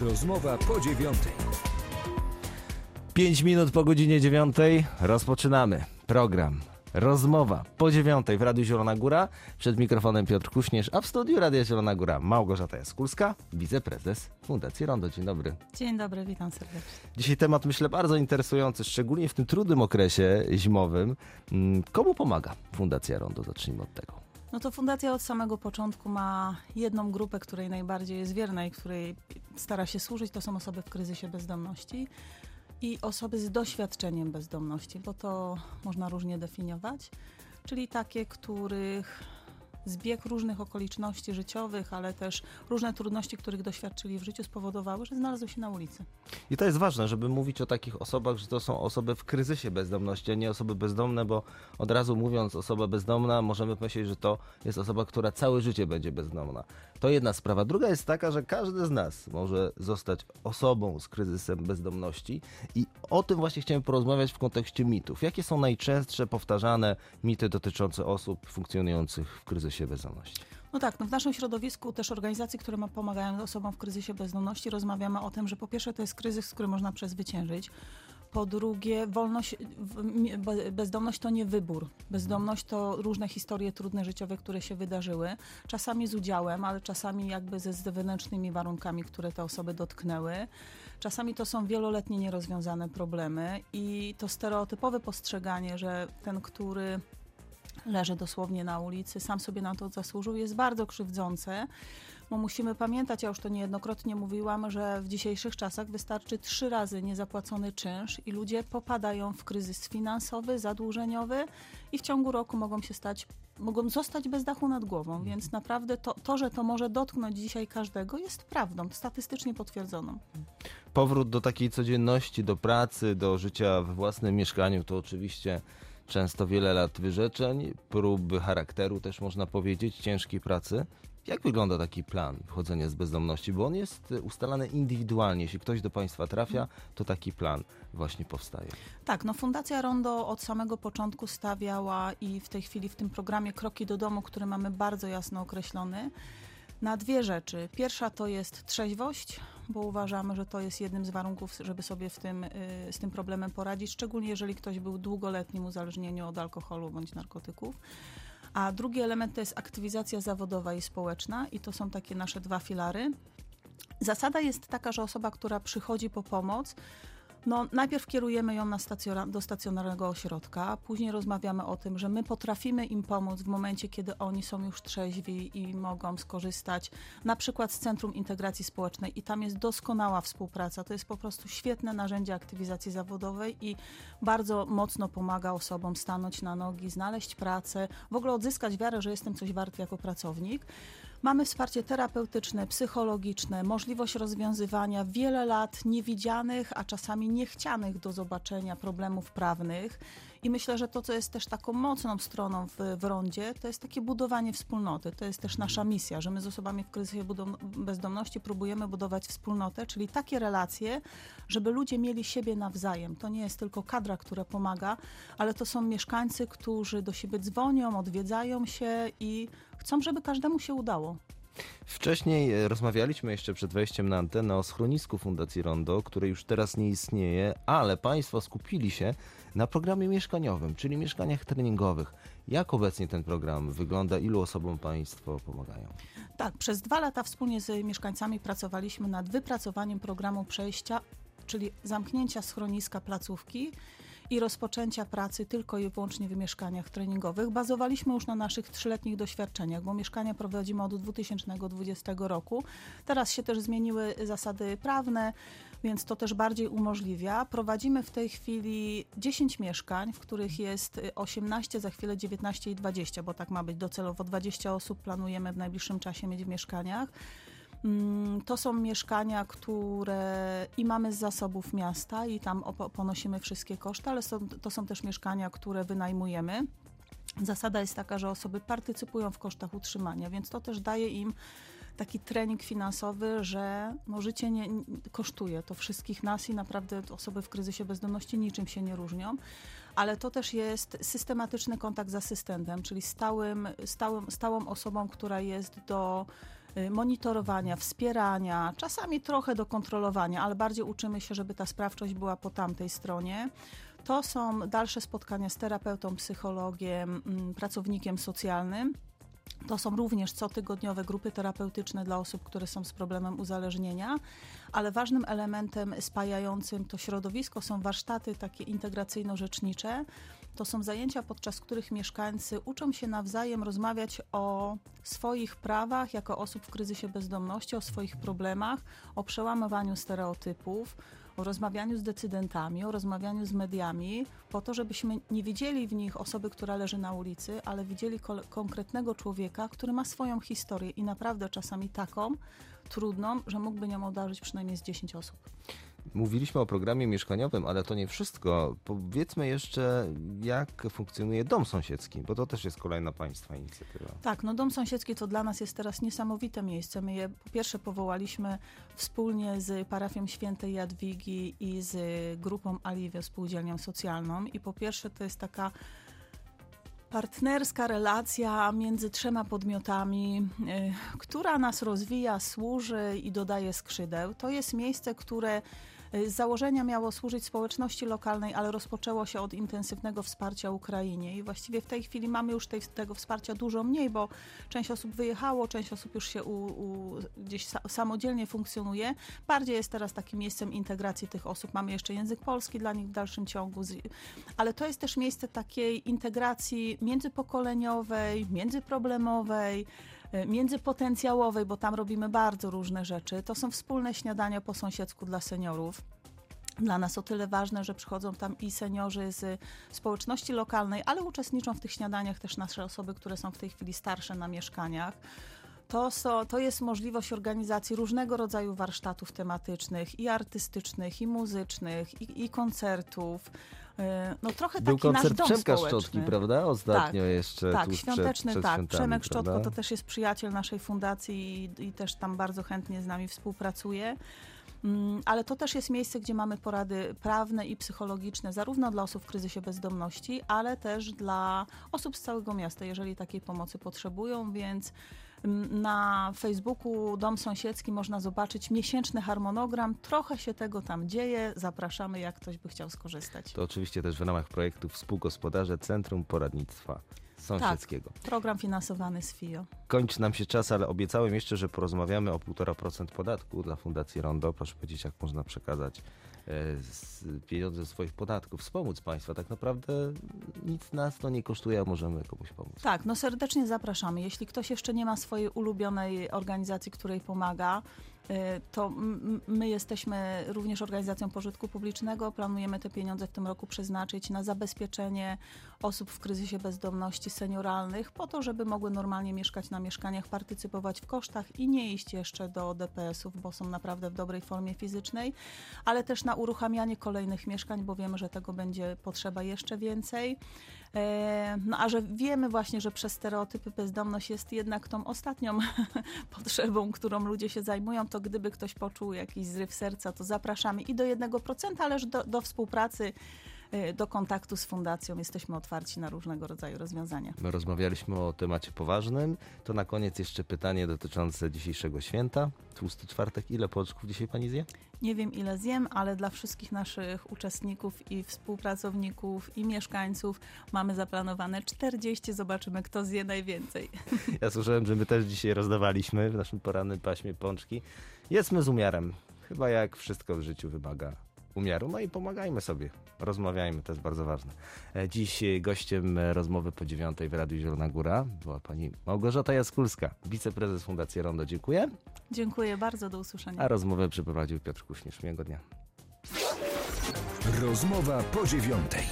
Rozmowa po dziewiątej. 5 minut po godzinie 9 rozpoczynamy program. Rozmowa po dziewiątej w Radiu Zielona Góra. Przed mikrofonem Piotr Kuśnierz, a w studiu Radia Zielona Góra Małgorzata Jaskulska, wiceprezes Fundacji Rondo. Dzień dobry. Dzień dobry, witam serdecznie. Dzisiaj temat myślę bardzo interesujący, szczególnie w tym trudnym okresie zimowym. Mm, Komu pomaga Fundacja Rondo? Zacznijmy od tego. No to fundacja od samego początku ma jedną grupę, której najbardziej jest wierna i której stara się służyć. To są osoby w kryzysie bezdomności i osoby z doświadczeniem bezdomności, bo to można różnie definiować. Czyli takie, których zbieg różnych okoliczności życiowych, ale też różne trudności, których doświadczyli w życiu, spowodowały, że znalazły się na ulicy. I to jest ważne, żeby mówić o takich osobach, że to są osoby w kryzysie bezdomności, a nie osoby bezdomne, bo od razu mówiąc osoba bezdomna, możemy myśleć, że to jest osoba, która całe życie będzie bezdomna. To jedna sprawa. Druga jest taka, że każdy z nas może zostać osobą z kryzysem bezdomności i o tym właśnie chciałem porozmawiać w kontekście mitów. Jakie są najczęstsze powtarzane mity dotyczące osób funkcjonujących w kryzysie bezdomności? No tak, no w naszym środowisku też organizacji, które ma, pomagają osobom w kryzysie bezdomności, rozmawiamy o tym, że po pierwsze to jest kryzys, który można przezwyciężyć. Po drugie, wolność, bezdomność to nie wybór. Bezdomność to różne historie trudne życiowe, które się wydarzyły. Czasami z udziałem, ale czasami jakby ze zewnętrznymi warunkami, które te osoby dotknęły. Czasami to są wieloletnie nierozwiązane problemy i to stereotypowe postrzeganie, że ten, który leży dosłownie na ulicy, sam sobie na to zasłużył, jest bardzo krzywdzące, bo musimy pamiętać, ja już to niejednokrotnie mówiłam, że w dzisiejszych czasach wystarczy trzy razy niezapłacony czynsz i ludzie popadają w kryzys finansowy, zadłużeniowy i w ciągu roku mogą się stać, mogą zostać bez dachu nad głową, więc naprawdę to, to że to może dotknąć dzisiaj każdego jest prawdą, statystycznie potwierdzoną. Powrót do takiej codzienności, do pracy, do życia we własnym mieszkaniu to oczywiście często wiele lat wyrzeczeń, próby charakteru też można powiedzieć, ciężkiej pracy. Jak wygląda taki plan wchodzenia z bezdomności? Bo on jest ustalany indywidualnie. Jeśli ktoś do Państwa trafia, to taki plan właśnie powstaje. Tak, no Fundacja Rondo od samego początku stawiała i w tej chwili w tym programie Kroki do domu, który mamy bardzo jasno określony, na dwie rzeczy. Pierwsza to jest trzeźwość, bo uważamy, że to jest jednym z warunków, żeby sobie w tym, y, z tym problemem poradzić, szczególnie jeżeli ktoś był w długoletnim uzależnieniu od alkoholu bądź narkotyków. A drugi element to jest aktywizacja zawodowa i społeczna i to są takie nasze dwa filary. Zasada jest taka, że osoba, która przychodzi po pomoc, no, najpierw kierujemy ją na do stacjonarnego ośrodka, później rozmawiamy o tym, że my potrafimy im pomóc w momencie, kiedy oni są już trzeźwi i mogą skorzystać na przykład z Centrum Integracji Społecznej i tam jest doskonała współpraca. To jest po prostu świetne narzędzie aktywizacji zawodowej i bardzo mocno pomaga osobom stanąć na nogi, znaleźć pracę, w ogóle odzyskać wiarę, że jestem coś wart jako pracownik. Mamy wsparcie terapeutyczne, psychologiczne, możliwość rozwiązywania wiele lat niewidzianych, a czasami niechcianych do zobaczenia problemów prawnych. I myślę, że to, co jest też taką mocną stroną w, w rondzie, to jest takie budowanie wspólnoty. To jest też nasza misja, że my z osobami w kryzysie bezdomności próbujemy budować wspólnotę, czyli takie relacje, żeby ludzie mieli siebie nawzajem. To nie jest tylko kadra, która pomaga, ale to są mieszkańcy, którzy do siebie dzwonią, odwiedzają się i chcą, żeby każdemu się udało. Wcześniej e, rozmawialiśmy jeszcze przed wejściem na antenę o schronisku Fundacji Rondo, które już teraz nie istnieje, ale Państwo skupili się na programie mieszkaniowym, czyli mieszkaniach treningowych. Jak obecnie ten program wygląda? Ilu osobom Państwo pomagają? Tak, przez dwa lata wspólnie z mieszkańcami pracowaliśmy nad wypracowaniem programu przejścia, czyli zamknięcia schroniska placówki i rozpoczęcia pracy tylko i wyłącznie w mieszkaniach treningowych. Bazowaliśmy już na naszych trzyletnich doświadczeniach, bo mieszkania prowadzimy od 2020 roku. Teraz się też zmieniły zasady prawne, więc to też bardziej umożliwia. Prowadzimy w tej chwili 10 mieszkań, w których jest 18, za chwilę 19 i 20, bo tak ma być docelowo 20 osób planujemy w najbliższym czasie mieć w mieszkaniach. Mm, To są mieszkania, które i mamy z zasobów miasta i tam ponosimy wszystkie koszty, ale są, to są też mieszkania, które wynajmujemy. Zasada jest taka, że osoby partycypują w kosztach utrzymania, więc to też daje im taki trening finansowy, że no, życie nie, nie, kosztuje to wszystkich nas i naprawdę osoby w kryzysie bezdomności niczym się nie różnią, ale to też jest systematyczny kontakt z asystentem, czyli stałym, stałym, stałą osobą, która jest do monitorowania, wspierania, czasami trochę do kontrolowania, ale bardziej uczymy się, żeby ta sprawczość była po tamtej stronie. To są dalsze spotkania z terapeutą, psychologiem, mm, pracownikiem socjalnym. To są również cotygodniowe grupy terapeutyczne dla osób, które są z problemem uzależnienia, ale ważnym elementem spajającym to środowisko są warsztaty takie integracyjno-rzecznicze. To są zajęcia, podczas których mieszkańcy uczą się nawzajem rozmawiać o swoich prawach jako osób w kryzysie bezdomności, o swoich problemach, o przełamywaniu stereotypów, o rozmawianiu z decydentami, o rozmawianiu z mediami, po to, żebyśmy nie widzieli w nich osoby, która leży na ulicy, ale widzieli konkretnego człowieka, który ma swoją historię i naprawdę czasami taką trudną, że mógłby nią obdarzyć przynajmniej z 10 osób. Mówiliśmy o programie mieszkaniowym, ale to nie wszystko. Powiedzmy jeszcze, jak funkcjonuje dom sąsiedzki, bo to też jest kolejna Państwa inicjatywa. Tak, no dom sąsiedzki to dla nas jest teraz niesamowite miejsce. My je po pierwsze powołaliśmy wspólnie z parafią świętej Jadwigi i z grupą Aliwia, spółdzielnią socjalną. I po pierwsze to jest taka partnerska relacja między trzema podmiotami, y, która nas rozwija, służy i dodaje skrzydeł. To jest miejsce, które z założenia miało służyć społeczności lokalnej, ale rozpoczęło się od intensywnego wsparcia Ukrainie i właściwie w tej chwili mamy już tej, tego wsparcia dużo mniej, bo część osób wyjechało, część osób już się u, u, gdzieś sa, samodzielnie funkcjonuje. Bardziej jest teraz takim miejscem integracji tych osób. Mamy jeszcze język polski dla nich w dalszym ciągu, ale to jest też miejsce takiej integracji międzypokoleniowej, międzyproblemowej, międzypotencjałowej, bo tam robimy bardzo różne rzeczy. To są wspólne śniadania po sąsiedzku dla seniorów dla nas o tyle ważne, że przychodzą tam i seniorzy z społeczności lokalnej, ale uczestniczą w tych śniadaniach też nasze osoby, które są w tej chwili starsze na mieszkaniach. To, so, to jest możliwość organizacji różnego rodzaju warsztatów tematycznych i artystycznych, i muzycznych, i, i koncertów. E, no trochę Był taki koncert nasz dom Przemka społeczny. Szczotki, prawda? Ostatnio tak, jeszcze. Tak, świąteczny, przed, przed tak. Przemek Szczotko prawda? to też jest przyjaciel naszej fundacji i, i też tam bardzo chętnie z nami współpracuje. Mm, ale to też jest miejsce, gdzie mamy porady prawne i psychologiczne, zarówno dla osób w kryzysie bezdomności, ale też dla osób z całego miasta, jeżeli takiej pomocy potrzebują, więc na Facebooku Dom Sąsiedzki można zobaczyć miesięczny harmonogram. Trochę się tego tam dzieje. Zapraszamy, jak ktoś by chciał skorzystać. To oczywiście też w ramach projektu Współgospodarze Centrum Poradnictwa Sąsiedzkiego. Tak, program finansowany z FIO. Kończy nam się czas, ale obiecałem jeszcze, że porozmawiamy o 1,5% podatku dla Fundacji Rondo. Proszę powiedzieć, jak można przekazać pieniądze ze swoich podatków, wspomóc państwa. Tak naprawdę nic nas to nie kosztuje, a możemy komuś pomóc. Tak, no serdecznie zapraszamy. Jeśli ktoś jeszcze nie ma swojej ulubionej organizacji, której pomaga, to my jesteśmy również organizacją pożytku publicznego. Planujemy te pieniądze w tym roku przeznaczyć na zabezpieczenie osób w kryzysie bezdomności senioralnych, po to, żeby mogły normalnie mieszkać na mieszkaniach, partycypować w kosztach i nie iść jeszcze do DPS-ów, bo są naprawdę w dobrej formie fizycznej, ale też na uruchamianie kolejnych mieszkań, bo wiemy, że tego będzie potrzeba jeszcze więcej. E, no a że wiemy właśnie, że przez stereotypy bezdomność jest jednak tą ostatnią potrzebą, którą ludzie się zajmują, to gdyby ktoś poczuł jakiś zryw serca, to zapraszamy i do 1%, ależ do, do współpracy do kontaktu z fundacją. Jesteśmy otwarci na różnego rodzaju rozwiązania. My rozmawialiśmy o temacie poważnym. To na koniec jeszcze pytanie dotyczące dzisiejszego święta. Tłusty czwartek. Ile pączków dzisiaj pani zje? Nie wiem ile zjem, ale dla wszystkich naszych uczestników i współpracowników i mieszkańców mamy zaplanowane 40. Zobaczymy, kto zje najwięcej. Ja słyszałem, że my też dzisiaj rozdawaliśmy w naszym porannym paśmie pączki. Jedzmy z umiarem. Chyba jak wszystko w życiu wymaga umiaru. No i pomagajmy sobie, rozmawiajmy, to jest bardzo ważne. E, dziś gościem rozmowy po dziewiątej w Radiu Zielona Góra była pani Małgorzata Jaskulska, wiceprezes Fundacji Rondo. Dziękuję. Dziękuję bardzo, do usłyszenia. A rozmowę przeprowadził Piotr Kuśnierz. Miłego dnia. Rozmowa po dziewiątej.